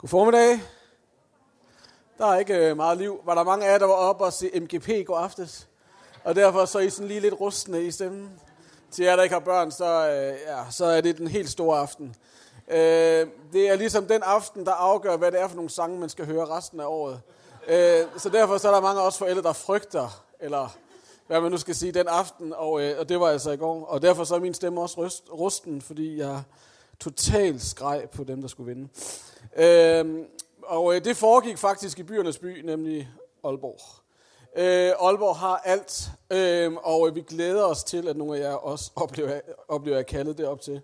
God formiddag. Der er ikke øh, meget liv. Var der mange af jer, der var oppe og se MGP i går aftes? Og derfor så er I sådan lige lidt rustne i stemmen. Til jer, der ikke har børn, så, øh, ja, så er det den helt store aften. Øh, det er ligesom den aften, der afgør, hvad det er for nogle sange, man skal høre resten af året. Øh, så derfor så er der mange af os forældre, der frygter, eller hvad man nu skal sige, den aften, og, øh, og det var altså i går. Og derfor så er min stemme også rust, rusten, fordi jeg totalt skreg på dem, der skulle vinde. Øh, og øh, det foregik faktisk i byernes by, nemlig Aalborg. Øh, Aalborg har alt, øh, og øh, vi glæder os til, at nogle af jer også oplever, oplever at kaldet det op til.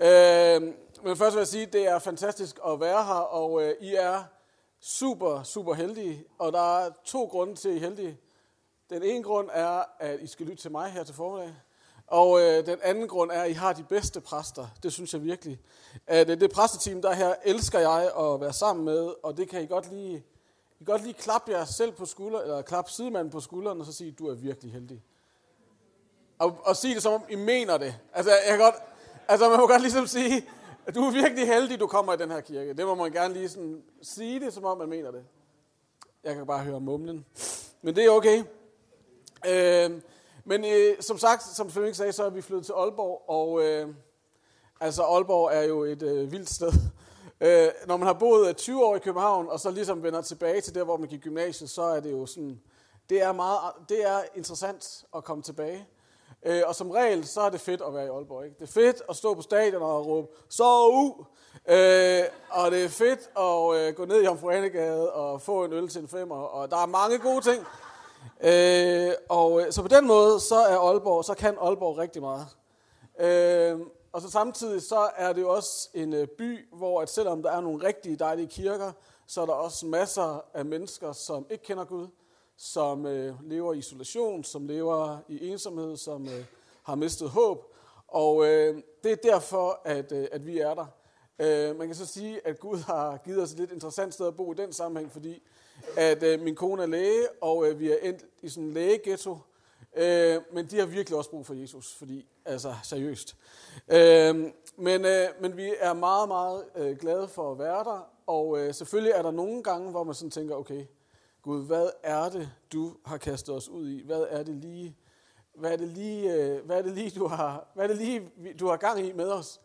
Øh, men først vil jeg sige, at det er fantastisk at være her, og øh, I er super, super heldige. Og der er to grunde til, at I er heldige. Den ene grund er, at I skal lytte til mig her til formiddag. Og øh, den anden grund er, at I har de bedste præster. Det synes jeg virkelig. At øh, det præsteteam, der her, elsker jeg at være sammen med, og det kan I godt lige, I kan godt lige klappe jer selv på skulder, eller klappe sidemanden på skulderen, og så sige, du er virkelig heldig. Og, og sige det, som om I mener det. Altså, jeg kan godt, altså man må godt ligesom sige, at du er virkelig heldig, du kommer i den her kirke. Det må man gerne lige sådan sige det, som om man mener det. Jeg kan bare høre mumlen. Men det er okay. Øh, men øh, som sagt, som Flemming sagde, så er vi flyttet til Aalborg, og øh, altså Aalborg er jo et øh, vildt sted. Øh, når man har boet øh, 20 år i København, og så ligesom vender tilbage til der, hvor man gik gymnasiet, så er det jo sådan, det er, meget, det er interessant at komme tilbage. Øh, og som regel, så er det fedt at være i Aalborg. Ikke? Det er fedt at stå på stadion og råbe, så u! Øh, og det er fedt at øh, gå ned i Jomfru og få en øl til en femmer, og der er mange gode ting. Øh, og øh, så på den måde, så er Aalborg, så kan Aalborg rigtig meget. Øh, og så samtidig, så er det jo også en øh, by, hvor at selvom der er nogle rigtig dejlige kirker, så er der også masser af mennesker, som ikke kender Gud, som øh, lever i isolation, som lever i ensomhed, som øh, har mistet håb. Og øh, det er derfor, at, øh, at vi er der. Øh, man kan så sige, at Gud har givet os et lidt interessant sted at bo i den sammenhæng, fordi at øh, min kone er læge, og øh, vi er endt i sådan en lægeghetto. Øh, men de har virkelig også brug for Jesus, fordi, altså seriøst. Øh, men, øh, men vi er meget, meget øh, glade for at være der, og øh, selvfølgelig er der nogle gange, hvor man sådan tænker, okay, Gud, hvad er det, du har kastet os ud i? Hvad er det lige, hvad er det lige, øh, hvad er det lige, du har, hvad er det lige, du har gang i med os?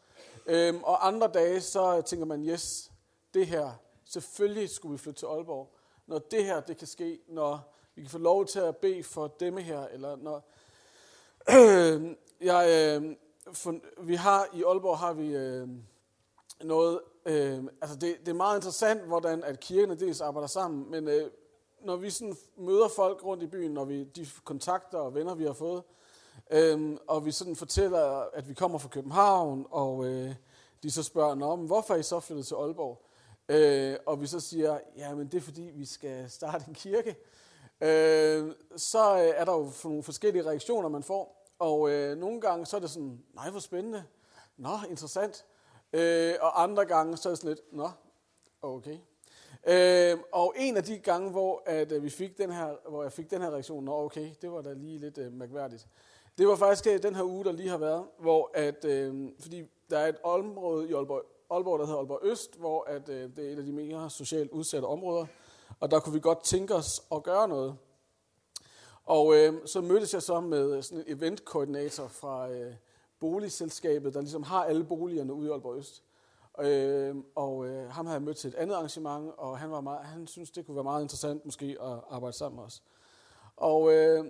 Øhm, og andre dage, så tænker man, yes, det her, selvfølgelig skulle vi flytte til Aalborg når det her det kan ske, når vi kan få lov til at bede for dem her, eller når øh, jeg, øh, for, vi har i Aalborg har vi øh, noget, øh, altså det, det er meget interessant, hvordan at kirkerne dels arbejder sammen, men øh, når vi sådan møder folk rundt i byen, når vi de kontakter og venner, vi har fået, øh, og vi sådan fortæller, at vi kommer fra København, og øh, de så spørger, om hvorfor er I så flyttet til Aalborg? Øh, og vi så siger, ja, men det er fordi, vi skal starte en kirke, øh, så øh, er der jo nogle forskellige reaktioner, man får. Og øh, nogle gange, så er det sådan, nej, hvor spændende. Nå, interessant. Øh, og andre gange, så er det sådan lidt, nå, okay. Øh, og en af de gange, hvor, at, øh, vi fik den her, hvor jeg fik den her reaktion, nå okay, det var da lige lidt øh, mærkværdigt. Det var faktisk øh, den her uge, der lige har været, hvor at, øh, fordi der er et område i Aalborg, Aalborg, der hedder Aalborg Øst, hvor at, øh, det er et af de mere socialt udsatte områder. Og der kunne vi godt tænke os at gøre noget. Og øh, så mødtes jeg så med øh, sådan en eventkoordinator fra øh, boligselskabet, der ligesom har alle boligerne ude i Aalborg Øst. Øh, og øh, ham havde jeg mødt til et andet arrangement, og han, var meget, han synes det kunne være meget interessant måske at arbejde sammen med os. Og øh,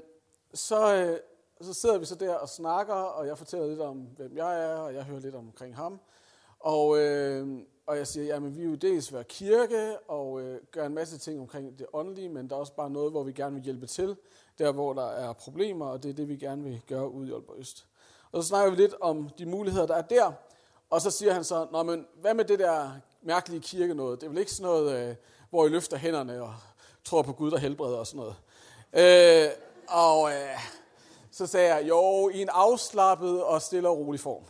så, øh, så sidder vi så der og snakker, og jeg fortæller lidt om, hvem jeg er, og jeg hører lidt omkring ham. Og, øh, og jeg siger, jamen vi vil jo dels være kirke og øh, gøre en masse ting omkring det åndelige, men der er også bare noget, hvor vi gerne vil hjælpe til, der hvor der er problemer, og det er det, vi gerne vil gøre ude i Aalborg Øst. Og så snakker vi lidt om de muligheder, der er der, og så siger han så, Nå, men hvad med det der mærkelige kirke noget? Det er vel ikke sådan noget, øh, hvor I løfter hænderne og tror på Gud, der helbreder og sådan noget. Øh, og øh, så sagde jeg, jo, i en afslappet og stille og rolig form.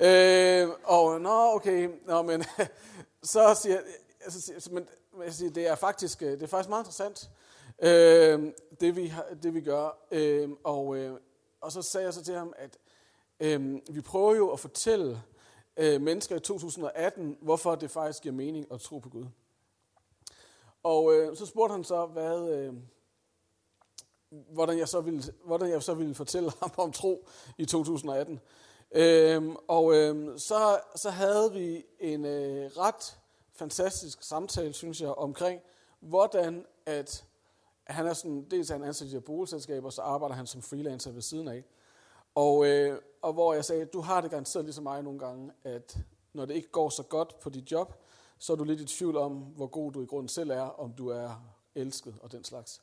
Øh, og nå, okay, nå, men så siger altså, så, men, jeg siger, det er faktisk, øh, det er faktisk meget interessant, øh, det, vi, det vi gør. Øh, og, øh, og så sagde jeg så til ham, at øh, vi prøver jo at fortælle øh, mennesker i 2018, hvorfor det faktisk giver mening at tro på Gud. Og øh, så spurgte han så, hvad, øh, hvordan, jeg så ville, hvordan jeg så ville fortælle ham om tro i 2018. Øhm, og øhm, så, så havde vi en øh, ret fantastisk samtale, synes jeg, omkring, hvordan at han er sådan, dels er han ansat i et boligselskab, og så arbejder han som freelancer ved siden af. Og, øh, og hvor jeg sagde, du har det garanteret ligesom mig nogle gange, at når det ikke går så godt på dit job, så er du lidt i tvivl om, hvor god du i grunden selv er, om du er elsket og den slags.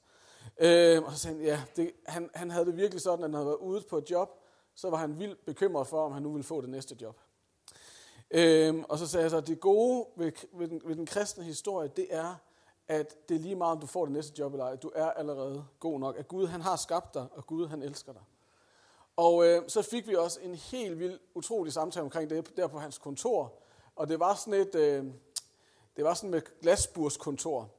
Øh, og så sagde han, ja, det, han, han havde det virkelig sådan, at han havde været ude på et job, så var han vildt bekymret for, om han nu ville få det næste job. Øhm, og så sagde jeg så, at det gode ved, ved, den, ved den kristne historie, det er, at det er lige meget, om du får det næste job eller ej. Du er allerede god nok. At Gud, han har skabt dig, og Gud, han elsker dig. Og øh, så fik vi også en helt vild, utrolig samtale omkring det der på hans kontor. Og det var sådan et, øh, det var sådan med glasburskontor,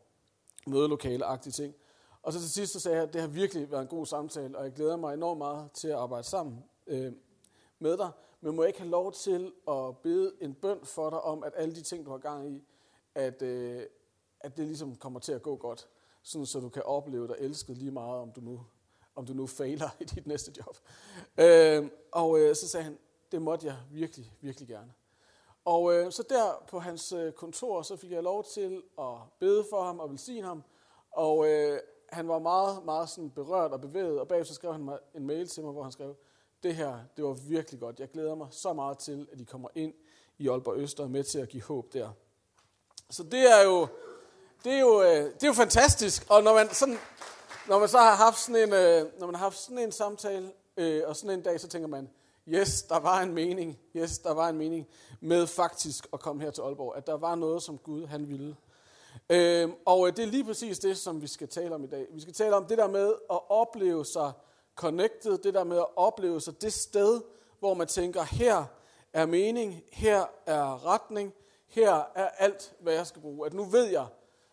mødelokale-agtige ting. Og så til sidst så sagde jeg, at det har virkelig været en god samtale, og jeg glæder mig enormt meget til at arbejde sammen øh, med dig. Men må jeg ikke have lov til at bede en bøn for dig om, at alle de ting, du har gang i, at, øh, at det ligesom kommer til at gå godt, sådan så du kan opleve dig elsket lige meget, om du nu, om du nu fejler i dit næste job. Øh, og øh, så sagde han, det måtte jeg virkelig, virkelig gerne. Og øh, så der på hans øh, kontor, så fik jeg lov til at bede for ham og velsigne ham. Og øh, han var meget, meget sådan berørt og bevæget, og bagefter skrev han mig en mail til mig, hvor han skrev, det her, det var virkelig godt. Jeg glæder mig så meget til, at de kommer ind i Aalborg Øster med til at give håb der. Så det er jo, det er jo, øh, det er jo fantastisk, og når man, sådan, når man så har haft sådan en, øh, når man har haft sådan en samtale, øh, og sådan en dag, så tænker man, yes, der var en mening, yes, der var en mening med faktisk at komme her til Aalborg, at der var noget, som Gud han ville. Øhm, øh, og det er lige præcis det, som vi skal tale om i dag. Vi skal tale om det der med at opleve sig connected, det der med at opleve sig det sted, hvor man tænker, her er mening, her er retning, her er alt, hvad jeg skal bruge. At nu ved jeg,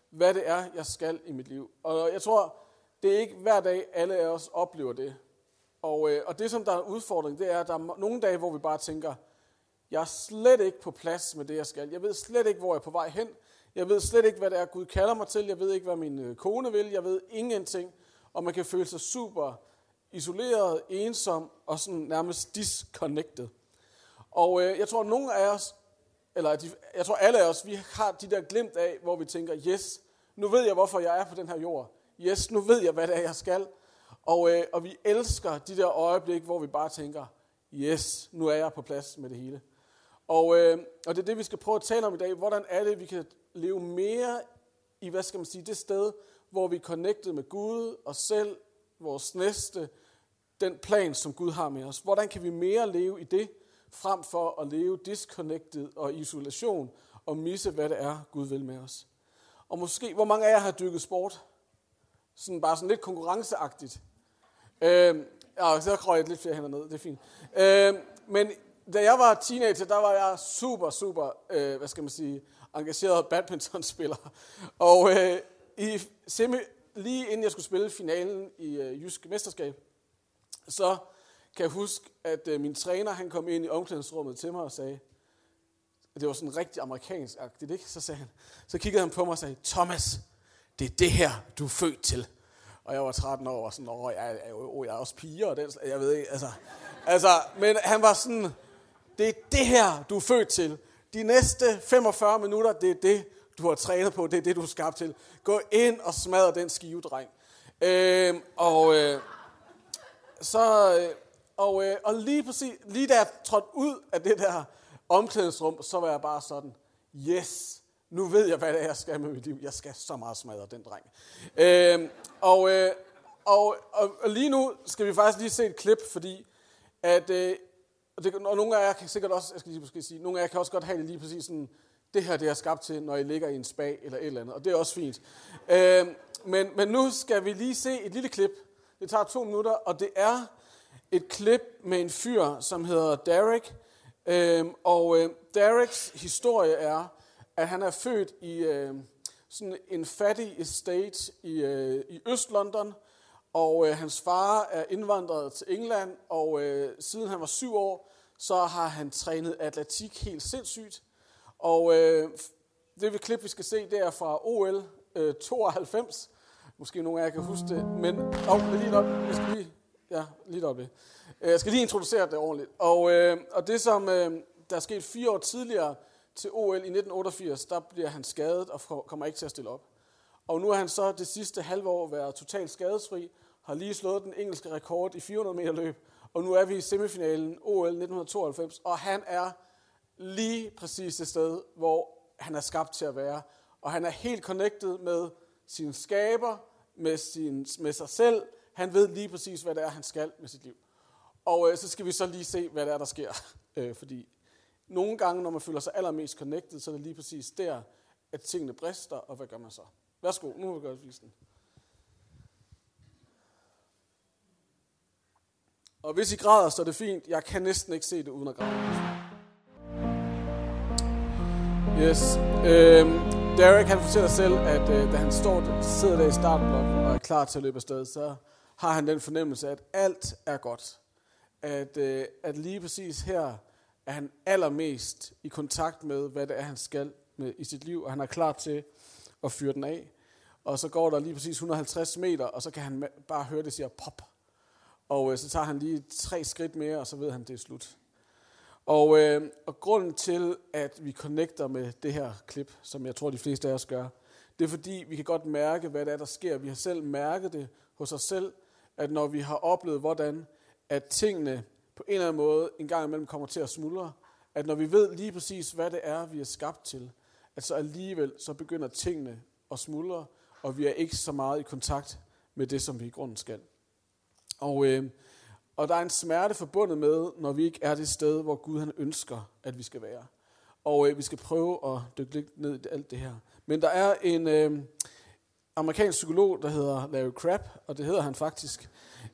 hvad det er, jeg skal i mit liv. Og jeg tror, det er ikke hver dag, alle af os oplever det. Og, øh, og det, som der er en udfordring, det er, at der er nogle dage, hvor vi bare tænker, jeg er slet ikke på plads med det, jeg skal. Jeg ved slet ikke, hvor jeg er på vej hen. Jeg ved slet ikke, hvad det er, Gud kalder mig til. Jeg ved ikke, hvad min øh, kone vil. Jeg ved ingenting. Og man kan føle sig super isoleret, ensom og sådan nærmest disconnected. Og øh, jeg tror, nogle af os, eller de, jeg tror alle af os, vi har de der glimt af, hvor vi tænker, yes, nu ved jeg, hvorfor jeg er på den her jord. Yes, nu ved jeg, hvad det er, jeg skal. Og, øh, og vi elsker de der øjeblik, hvor vi bare tænker, yes, nu er jeg på plads med det hele. Og, øh, og det er det, vi skal prøve at tale om i dag. Hvordan er det, vi kan leve mere i, hvad skal man sige, det sted, hvor vi er connected med Gud, og selv, vores næste, den plan, som Gud har med os. Hvordan kan vi mere leve i det, frem for at leve disconnected og isolation, og misse, hvad det er, Gud vil med os. Og måske, hvor mange af jer har dykket sport? Sådan bare sådan lidt konkurrenceagtigt. Øh, ja, så krøg jeg lidt flere hænder ned, det er fint. Øh, men da jeg var teenager, der var jeg super, super, øh, hvad skal man sige, engageret badmintonspiller. Og øh, i semi, lige inden jeg skulle spille finalen i øh, Jysk Mesterskab, så kan jeg huske, at øh, min træner han kom ind i omklædningsrummet til mig og sagde, det var sådan rigtig amerikansk-agtigt, ikke? Så, sagde han, så kiggede han på mig og sagde, Thomas, det er det her, du er født til. Og jeg var 13 år og sådan, åh, jeg, jeg, jeg, jeg er også piger, og den, jeg ved ikke, altså, altså, men han var sådan, det er det her, du er født til. De næste 45 minutter, det er det, du har trænet på, det er det, du er skabt til. Gå ind og smadre den skive, dreng. Øh, og øh, så, øh, og, øh, og lige, præcis, lige da jeg trådte ud af det der omklædningsrum, så var jeg bare sådan, yes, nu ved jeg, hvad det er, jeg skal med mit liv. Jeg skal så meget smadre den dreng. Øh, og, øh, og, og, og lige nu skal vi faktisk lige se et klip, fordi at, øh, og, det, og nogle af jer kan sikkert også, jeg skal lige måske sige, nogle af jer kan også godt have det lige præcis sådan, det her det er skabt til, når I ligger i en spa eller et eller andet, og det er også fint. Øh, men, men nu skal vi lige se et lille klip. Det tager to minutter, og det er et klip med en fyr, som hedder Derek. Øhm, og øh, Dereks historie er, at han er født i øh, sådan en fattig estate i, øh, i Øst-London, og øh, hans far er indvandret til England, og øh, siden han var syv år, så har han trænet atletik helt sindssygt. Og øh, det vi klip, vi skal se, det er fra OL øh, 92. Måske nogle af jer kan huske det. Men, åh, oh, lige op. Jeg skal lige, ja, lige op det. Øh, jeg skal lige introducere det ordentligt. Og, øh, og det, som øh, der er sket fire år tidligere til OL i 1988, der bliver han skadet og kommer ikke til at stille op. Og nu er han så det sidste halve år været totalt skadesfri, har lige slået den engelske rekord i 400 meter løb, og nu er vi i semifinalen OL 1992, og han er lige præcis det sted, hvor han er skabt til at være. Og han er helt connected med sin skaber, med, sin, med sig selv. Han ved lige præcis, hvad det er, han skal med sit liv. Og øh, så skal vi så lige se, hvad det er, der sker. Øh, fordi nogle gange, når man føler sig allermest connected, så er det lige præcis der, at tingene brister, og hvad gør man så? Værsgo, nu vil vi vise visen. Og hvis I græder, så er det fint. Jeg kan næsten ikke se det uden at græde. Yes. Øhm, Derek han fortæller selv, at øh, da han står, sidder der i startblokken og er klar til at løbe afsted, så har han den fornemmelse, at alt er godt. At, øh, at lige præcis her er han allermest i kontakt med, hvad det er, han skal med i sit liv, og han er klar til at fyre den af. Og så går der lige præcis 150 meter, og så kan han bare høre det siger pop. Og øh, så tager han lige tre skridt mere, og så ved han, det er slut. Og, øh, og grunden til, at vi connecter med det her klip, som jeg tror, de fleste af os gør, det er fordi, vi kan godt mærke, hvad det er, der sker. Vi har selv mærket det hos os selv, at når vi har oplevet, hvordan at tingene på en eller anden måde en gang imellem kommer til at smuldre, at når vi ved lige præcis, hvad det er, vi er skabt til, at så alligevel så begynder tingene at smuldre, og vi er ikke så meget i kontakt med det, som vi i grunden skal. Og, øh, og der er en smerte forbundet med, når vi ikke er det sted, hvor Gud han ønsker, at vi skal være. Og øh, vi skal prøve at dykke lidt ned i alt det her. Men der er en øh, amerikansk psykolog, der hedder Larry Crabb, og det hedder han faktisk.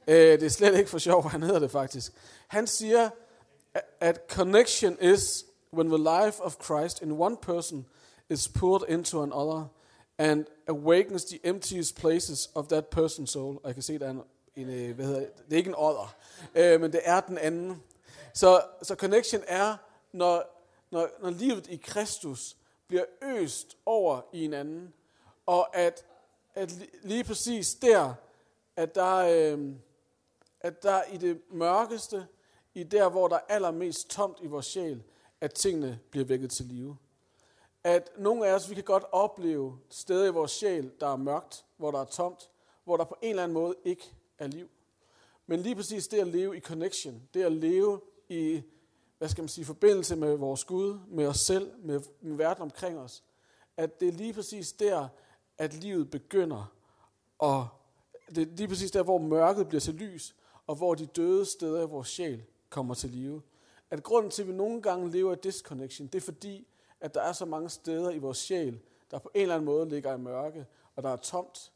Øh, det er slet ikke for sjov, han hedder det faktisk. Han siger, at connection is when the life of Christ in one person is poured into another and awakens the emptiest places of that person's soul. Og jeg kan se, der er en en, øh, hvad hedder det, det er ikke en odder, øh, men det er den anden. Så, så connection er, når, når, når livet i Kristus bliver øst over i en anden, og at, at lige præcis der, at der, øh, at der i det mørkeste, i der, hvor der er allermest tomt i vores sjæl, at tingene bliver vækket til live. At nogle af os, vi kan godt opleve steder i vores sjæl, der er mørkt, hvor der er tomt, hvor der på en eller anden måde ikke af liv. Men lige præcis det at leve i connection, det at leve i, hvad skal man sige, forbindelse med vores Gud, med os selv, med, med verden omkring os, at det er lige præcis der, at livet begynder, og det er lige præcis der, hvor mørket bliver til lys, og hvor de døde steder i vores sjæl kommer til live. At grunden til, at vi nogle gange lever i disconnection, det er fordi, at der er så mange steder i vores sjæl, der på en eller anden måde ligger i mørke, og der er tomt,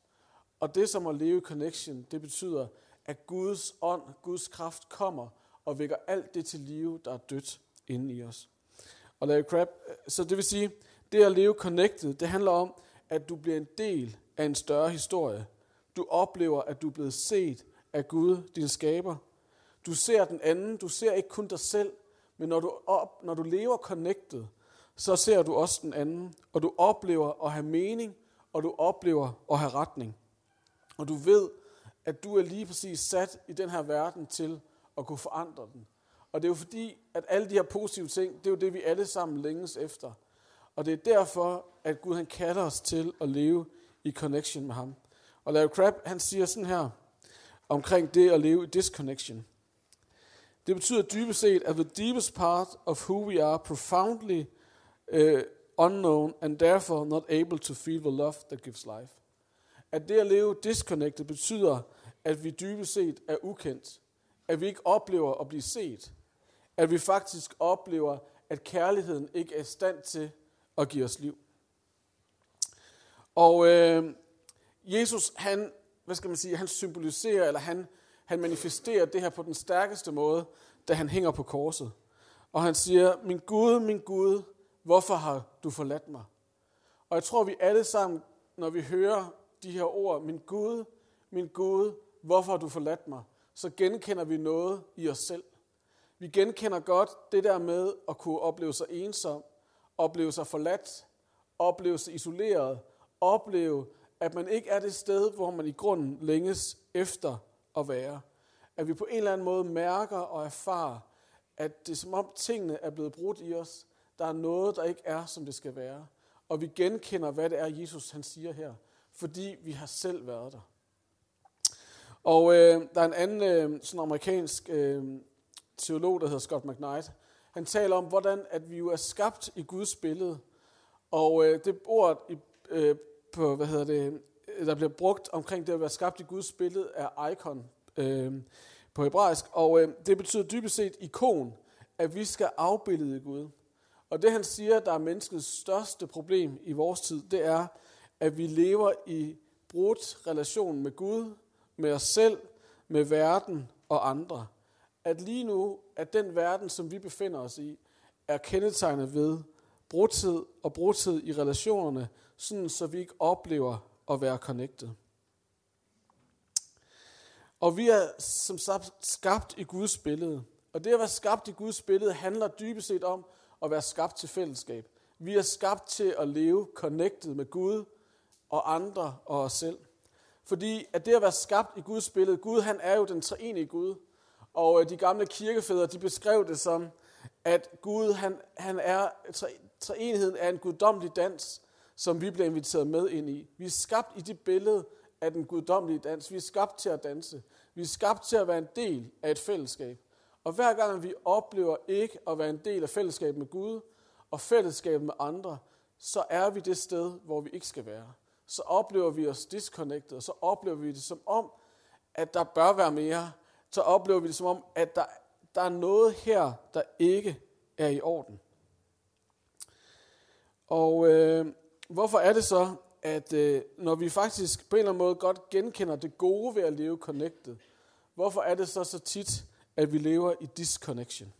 og det som at leve i connection, det betyder, at Guds ånd, Guds kraft kommer og vækker alt det til live, der er dødt inde i os. Og lave crap. Øh, så det vil sige, det at leve connected, det handler om, at du bliver en del af en større historie. Du oplever, at du er blevet set af Gud, din skaber. Du ser den anden, du ser ikke kun dig selv, men når du, op, når du lever connected, så ser du også den anden, og du oplever at have mening, og du oplever at have retning. Og du ved, at du er lige præcis sat i den her verden til at kunne forandre den. Og det er jo fordi, at alle de her positive ting, det er jo det, vi alle sammen længes efter. Og det er derfor, at Gud han kalder os til at leve i connection med ham. Og Larry Crabb, han siger sådan her, omkring det at leve i disconnection. Det betyder dybest set, at the deepest part of who we are profoundly uh, unknown and therefore not able to feel the love that gives life at det at leve disconnected betyder, at vi dybest set er ukendt. At vi ikke oplever at blive set. At vi faktisk oplever, at kærligheden ikke er i stand til at give os liv. Og øh, Jesus, han, hvad skal man sige, han symboliserer, eller han, han manifesterer det her på den stærkeste måde, da han hænger på korset. Og han siger, min Gud, min Gud, hvorfor har du forladt mig? Og jeg tror, vi alle sammen, når vi hører de her ord, min Gud, min Gud, hvorfor har du forladt mig? Så genkender vi noget i os selv. Vi genkender godt det der med at kunne opleve sig ensom, opleve sig forladt, opleve sig isoleret, opleve, at man ikke er det sted, hvor man i grunden længes efter at være. At vi på en eller anden måde mærker og erfarer, at det er som om tingene er blevet brudt i os. Der er noget, der ikke er, som det skal være. Og vi genkender, hvad det er, Jesus han siger her. Fordi vi har selv været der. Og øh, der er en anden øh, sådan amerikansk øh, teolog, der hedder Scott McKnight. Han taler om, hvordan at vi jo er skabt i Guds billede. Og øh, det ord i, øh, på, hvad hedder det, der bliver brugt omkring det at være skabt i Guds billede, er icon øh, på hebraisk. Og øh, det betyder dybest set ikon, at vi skal afbillede Gud. Og det han siger, der er menneskets største problem i vores tid, det er, at vi lever i brudt relation med Gud, med os selv, med verden og andre. At lige nu, at den verden, som vi befinder os i, er kendetegnet ved brudtid og brudtid i relationerne, sådan så vi ikke oplever at være connected. Og vi er som sagt skabt i Guds billede. Og det at være skabt i Guds billede handler dybest set om at være skabt til fællesskab. Vi er skabt til at leve connected med Gud og andre og os selv. Fordi at det at være skabt i Guds billede, Gud han er jo den treenige Gud. Og øh, de gamle kirkefædre, de beskrev det som, at Gud, han, han er, treenigheden er en guddommelig dans, som vi bliver inviteret med ind i. Vi er skabt i det billede af den guddommelige dans. Vi er skabt til at danse. Vi er skabt til at være en del af et fællesskab. Og hver gang vi oplever ikke at være en del af fællesskabet med Gud og fællesskabet med andre, så er vi det sted, hvor vi ikke skal være. Så oplever vi os disconnected, og så oplever vi det som om, at der bør være mere. Så oplever vi det som om, at der, der er noget her, der ikke er i orden. Og øh, hvorfor er det så, at øh, når vi faktisk på en eller anden måde godt genkender det gode ved at leve connected, hvorfor er det så så tit, at vi lever i disconnection?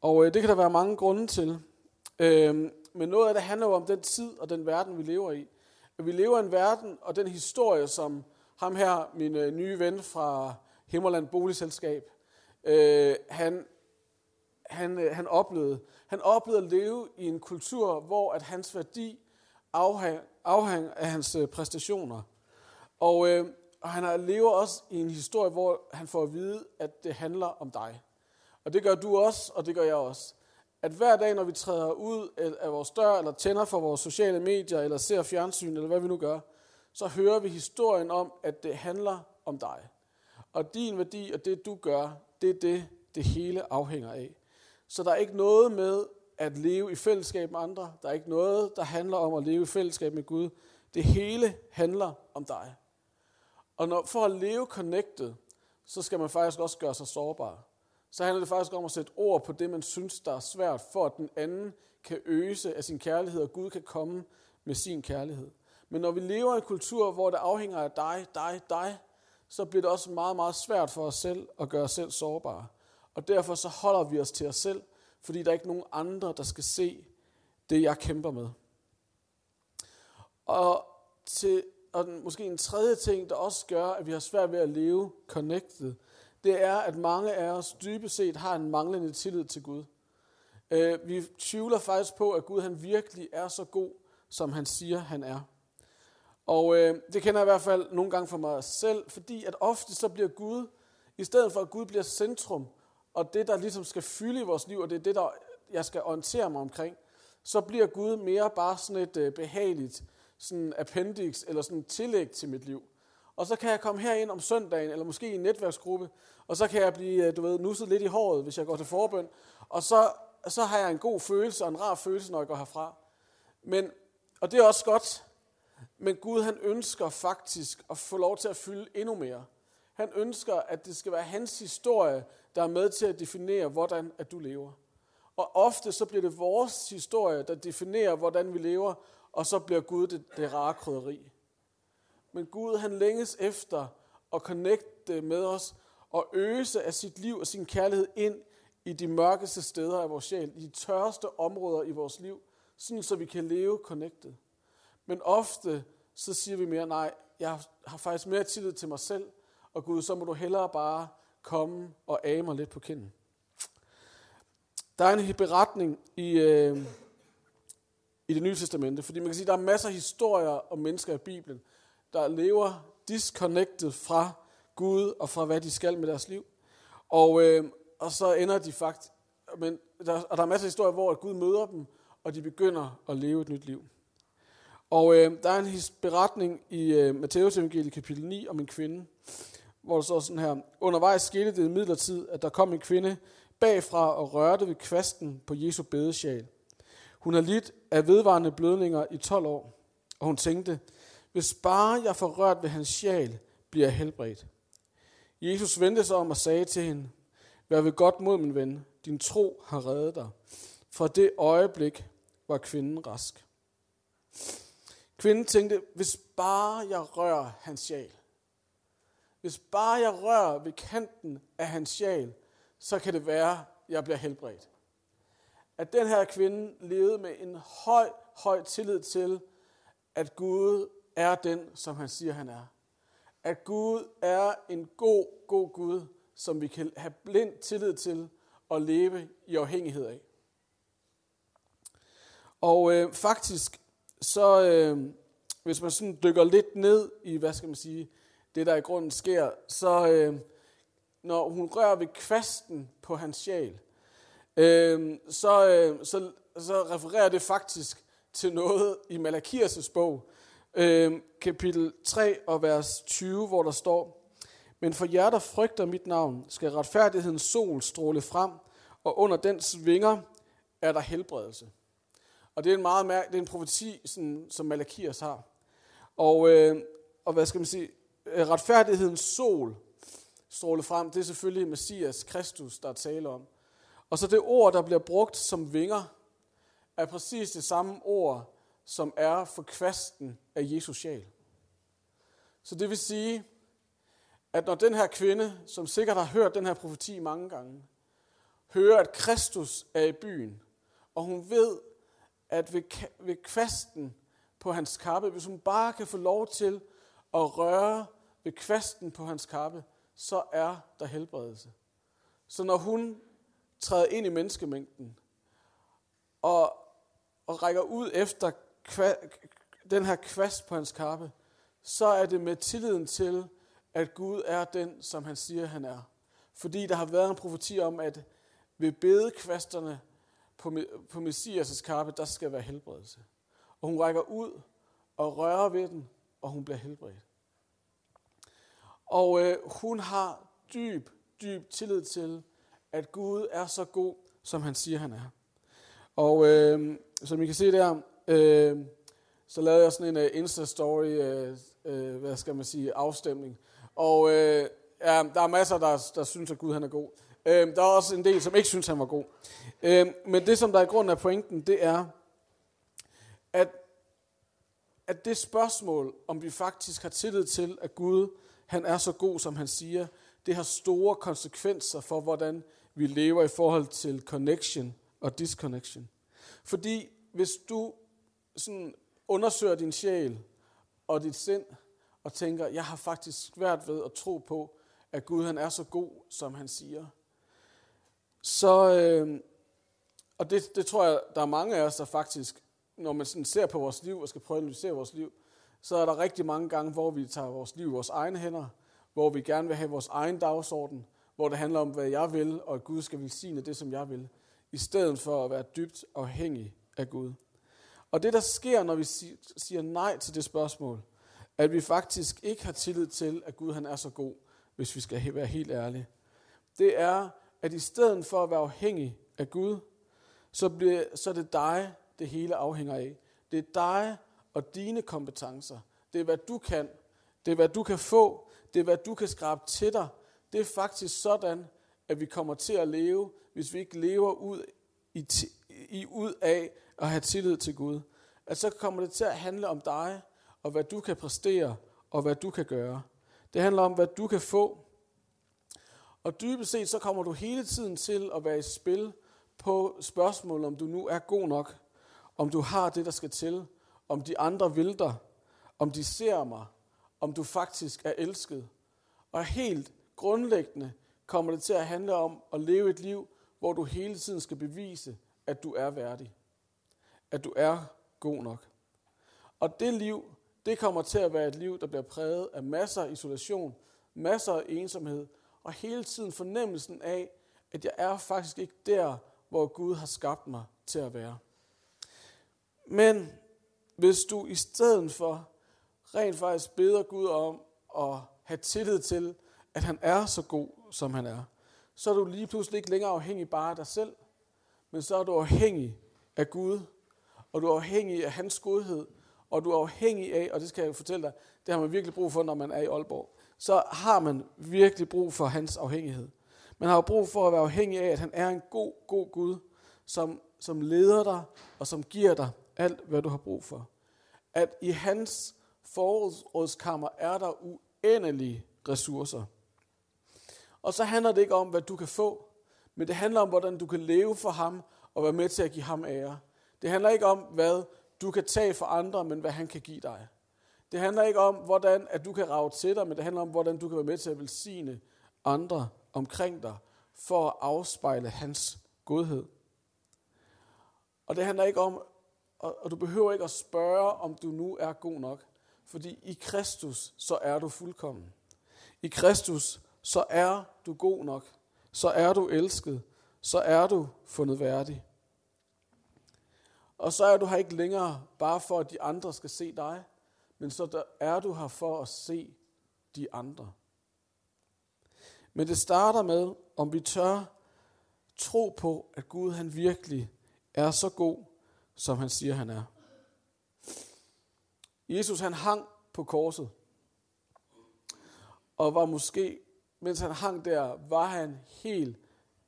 Og øh, det kan der være mange grunde til. Øh, men noget af det handler jo om den tid og den verden, vi lever i. At vi lever i en verden og den historie, som ham her, min øh, nye ven fra Himmerland Boligselskab, øh, han, han, øh, han oplevede. Han oplevede at leve i en kultur, hvor at hans værdi afhang, afhang af hans øh, præstationer. Og, øh, og han lever også i en historie, hvor han får at vide, at det handler om dig. Og det gør du også, og det gør jeg også. At hver dag, når vi træder ud af vores dør, eller tænder for vores sociale medier, eller ser fjernsyn, eller hvad vi nu gør, så hører vi historien om, at det handler om dig. Og din værdi og det, du gør, det er det, det hele afhænger af. Så der er ikke noget med at leve i fællesskab med andre. Der er ikke noget, der handler om at leve i fællesskab med Gud. Det hele handler om dig. Og når, for at leve connected, så skal man faktisk også gøre sig sårbar. Så handler det faktisk om at sætte ord på det, man synes, der er svært, for at den anden kan øse af sin kærlighed, og Gud kan komme med sin kærlighed. Men når vi lever i en kultur, hvor det afhænger af dig, dig, dig, så bliver det også meget, meget svært for os selv at gøre os selv sårbare. Og derfor så holder vi os til os selv, fordi der er ikke nogen andre, der skal se det, jeg kæmper med. Og, til, og den, måske en tredje ting, der også gør, at vi har svært ved at leve connected, det er, at mange af os dybest set har en manglende tillid til Gud. Øh, vi tvivler faktisk på, at Gud han virkelig er så god, som han siger, han er. Og øh, det kender jeg i hvert fald nogle gange for mig selv, fordi at ofte så bliver Gud, i stedet for at Gud bliver centrum, og det, der ligesom skal fylde i vores liv, og det er det, der jeg skal orientere mig omkring, så bliver Gud mere bare sådan et øh, behageligt sådan appendix, eller sådan et tillæg til mit liv. Og så kan jeg komme herind om søndagen, eller måske i en netværksgruppe, og så kan jeg blive, øh, du ved, nusset lidt i håret, hvis jeg går til forbøn. Og så, så har jeg en god følelse og en rar følelse, når jeg går herfra. Men, og det er også godt, men Gud han ønsker faktisk at få lov til at fylde endnu mere. Han ønsker, at det skal være hans historie, der er med til at definere, hvordan at du lever. Og ofte så bliver det vores historie, der definerer, hvordan vi lever, og så bliver Gud det, det rare krydderi. Men Gud han længes efter at connecte med os og øse af sit liv og sin kærlighed ind i de mørkeste steder af vores sjæl, i de tørreste områder i vores liv, sådan så vi kan leve connected. Men ofte så siger vi mere, nej, jeg har faktisk mere tillid til mig selv, og Gud, så må du hellere bare komme og age mig lidt på kinden. Der er en beretning i, øh, i det nye testamente. Fordi man kan sige, at der er masser af historier om mennesker i Bibelen, der lever disconnected fra Gud og fra hvad de skal med deres liv. Og, øh, og så ender de faktisk, men der, og der er masser af historier, hvor Gud møder dem, og de begynder at leve et nyt liv. Og øh, der er en beretning i øh, Matteus evangeliet kapitel 9 om en kvinde, hvor der står sådan her, undervejs skete det i midlertid, at der kom en kvinde bagfra og rørte ved kvasten på Jesu bedesjal. Hun har lidt af vedvarende blødninger i 12 år, og hun tænkte, hvis bare jeg får rørt ved hans sjal, bliver jeg helbredt. Jesus vendte sig om og sagde til hende, Vær ved godt mod, min ven, din tro har reddet dig. Fra det øjeblik var kvinden rask. Kvinden tænkte, hvis bare jeg rører hans sjal, hvis bare jeg rører ved kanten af hans sjal, så kan det være, jeg bliver helbredt. At den her kvinde levede med en høj, høj tillid til, at Gud er den, som han siger, han er. At Gud er en god, god Gud, som vi kan have blind tillid til og leve i afhængighed af. Og øh, faktisk, så øh, hvis man sådan dykker lidt ned i, hvad skal man sige, det der i grunden sker, så øh, når hun rører ved kvasten på hans sjæl, øh, så, øh, så, så refererer det faktisk til noget i Malakias' bog, øh, kapitel 3 og vers 20, hvor der står, Men for jer, der frygter mit navn, skal retfærdighedens sol stråle frem, og under dens vinger er der helbredelse. Og det er en meget mærke, det er en profeti, sådan, som Malakias har. Og, øh, og hvad skal man sige, øh, retfærdighedens sol stråle frem, det er selvfølgelig Messias, Kristus, der er tale om. Og så det ord, der bliver brugt som vinger, er præcis det samme ord, som er for kvasten af Jesus sjæl. Så det vil sige, at når den her kvinde, som sikkert har hørt den her profeti mange gange, hører, at Kristus er i byen, og hun ved, at ved, ved kvasten på hans kappe, hvis hun bare kan få lov til at røre ved kvasten på hans kappe, så er der helbredelse. Så når hun træder ind i menneskemængden og, og rækker ud efter den her kvast på hans kappe, så er det med tilliden til, at Gud er den, som han siger, han er. Fordi der har været en profeti om, at ved bedekvasterne på, på Messias' kappe, der skal være helbredelse. Og hun rækker ud og rører ved den, og hun bliver helbredt. Og øh, hun har dyb, dyb tillid til, at Gud er så god, som han siger, han er. Og øh, som I kan se der, øh, så lavede jeg sådan en uh, Insta-story, uh, uh, hvad skal man sige, afstemning. Og uh, ja, der er masser, der, der synes, at Gud han er god. Uh, der er også en del, som ikke synes, han var god. Uh, men det, som der er i grunden af pointen, det er, at, at det spørgsmål, om vi faktisk har tillid til, at Gud han er så god, som han siger, det har store konsekvenser for, hvordan vi lever i forhold til connection og disconnection. Fordi hvis du sådan undersøger din sjæl og dit sind, og tænker, jeg har faktisk svært ved at tro på, at Gud han er så god, som han siger. Så, øh, og det, det tror jeg, der er mange af os, der faktisk, når man sådan ser på vores liv og skal prøve at analysere vores liv, så er der rigtig mange gange, hvor vi tager vores liv i vores egne hænder, hvor vi gerne vil have vores egen dagsorden, hvor det handler om, hvad jeg vil, og at Gud skal velsigne det, som jeg vil, i stedet for at være dybt afhængig af Gud. Og det, der sker, når vi siger nej til det spørgsmål, at vi faktisk ikke har tillid til, at Gud han er så god, hvis vi skal være helt ærlige, det er, at i stedet for at være afhængig af Gud, så, bliver, så er det dig, det hele afhænger af. Det er dig og dine kompetencer. Det er, hvad du kan. Det er, hvad du kan få. Det er, hvad du kan skrabe til dig. Det er faktisk sådan, at vi kommer til at leve, hvis vi ikke lever ud, i, i, ud af at have tillid til Gud. At så kommer det til at handle om dig, og hvad du kan præstere, og hvad du kan gøre. Det handler om, hvad du kan få. Og dybest set, så kommer du hele tiden til at være i spil på spørgsmålet, om du nu er god nok, om du har det, der skal til, om de andre vil dig, om de ser mig, om du faktisk er elsket. Og helt grundlæggende kommer det til at handle om at leve et liv, hvor du hele tiden skal bevise, at du er værdig. At du er god nok. Og det liv, det kommer til at være et liv, der bliver præget af masser af isolation, masser af ensomhed, og hele tiden fornemmelsen af, at jeg er faktisk ikke der, hvor Gud har skabt mig til at være. Men hvis du i stedet for rent faktisk beder Gud om at have tillid til, at han er så god, som han er, så er du lige pludselig ikke længere afhængig bare af dig selv, men så er du afhængig af Gud, og du er afhængig af hans godhed, og du er afhængig af, og det skal jeg fortælle dig, det har man virkelig brug for, når man er i Aalborg, så har man virkelig brug for hans afhængighed. Man har brug for at være afhængig af, at han er en god, god Gud, som, som leder dig, og som giver dig alt, hvad du har brug for. At i hans forrådskammer er der uendelige ressourcer. Og så handler det ikke om, hvad du kan få, men det handler om, hvordan du kan leve for ham og være med til at give ham ære. Det handler ikke om, hvad du kan tage for andre, men hvad han kan give dig. Det handler ikke om, hvordan at du kan rave til dig, men det handler om, hvordan du kan være med til at velsigne andre omkring dig, for at afspejle hans godhed. Og det handler ikke om, og du behøver ikke at spørge, om du nu er god nok, fordi i Kristus, så er du fuldkommen. I Kristus, så er du god nok. Så er du elsket. Så er du fundet værdig. Og så er du her ikke længere bare for, at de andre skal se dig, men så er du her for at se de andre. Men det starter med, om vi tør tro på, at Gud han virkelig er så god, som han siger, han er. Jesus han hang på korset, og var måske, mens han hang der, var han helt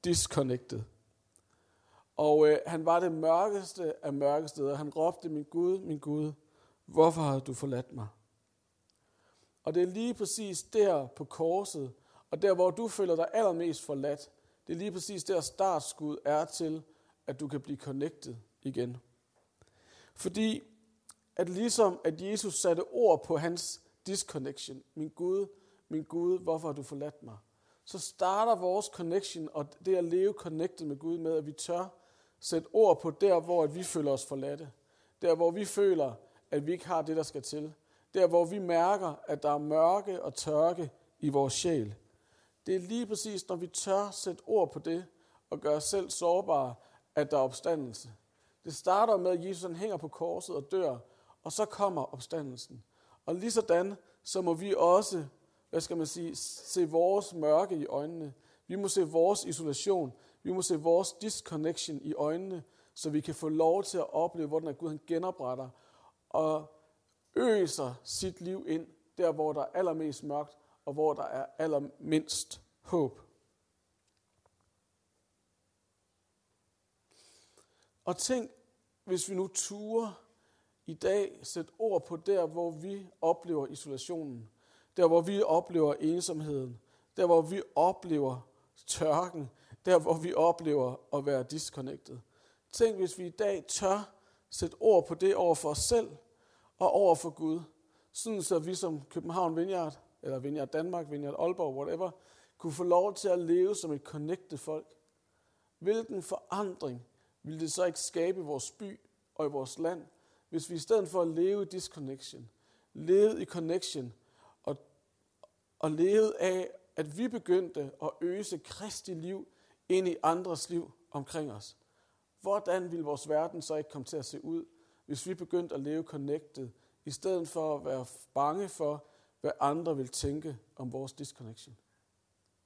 disconnected. Og øh, han var det mørkeste af mørke steder. Han råbte, min Gud, min Gud, hvorfor har du forladt mig? Og det er lige præcis der på korset, og der hvor du føler dig allermest forladt, det er lige præcis der startskud er til, at du kan blive connected igen. Fordi at ligesom at Jesus satte ord på hans disconnection, min Gud, min Gud, hvorfor har du forladt mig? Så starter vores connection og det at leve connected med Gud med, at vi tør sætte ord på der, hvor vi føler os forladte. Der, hvor vi føler, at vi ikke har det, der skal til. Der, hvor vi mærker, at der er mørke og tørke i vores sjæl. Det er lige præcis, når vi tør sætte ord på det, og gøre os selv sårbare, at der er opstandelse. Det starter med, at Jesus han hænger på korset og dør, og så kommer opstandelsen. Og lige sådan, så må vi også, hvad skal man sige, se vores mørke i øjnene. Vi må se vores isolation. Vi må se vores disconnection i øjnene, så vi kan få lov til at opleve, hvordan Gud han genopretter og øser sit liv ind, der hvor der er allermest mørkt, og hvor der er allermindst håb. Og tænk, hvis vi nu turer i dag sætte ord på der, hvor vi oplever isolationen, der hvor vi oplever ensomheden, der hvor vi oplever tørken, der hvor vi oplever at være disconnected. Tænk, hvis vi i dag tør sætte ord på det over for os selv og over for Gud, sådan så vi som København Vineyard, eller Vineyard Danmark, Vineyard Aalborg, whatever, kunne få lov til at leve som et connected folk. Hvilken forandring ville det så ikke skabe i vores by og i vores land, hvis vi i stedet for at leve i disconnection, levede i connection og levede af, at vi begyndte at øse Kristi liv ind i andres liv omkring os. Hvordan ville vores verden så ikke komme til at se ud, hvis vi begyndte at leve connected, i stedet for at være bange for, hvad andre vil tænke om vores disconnection?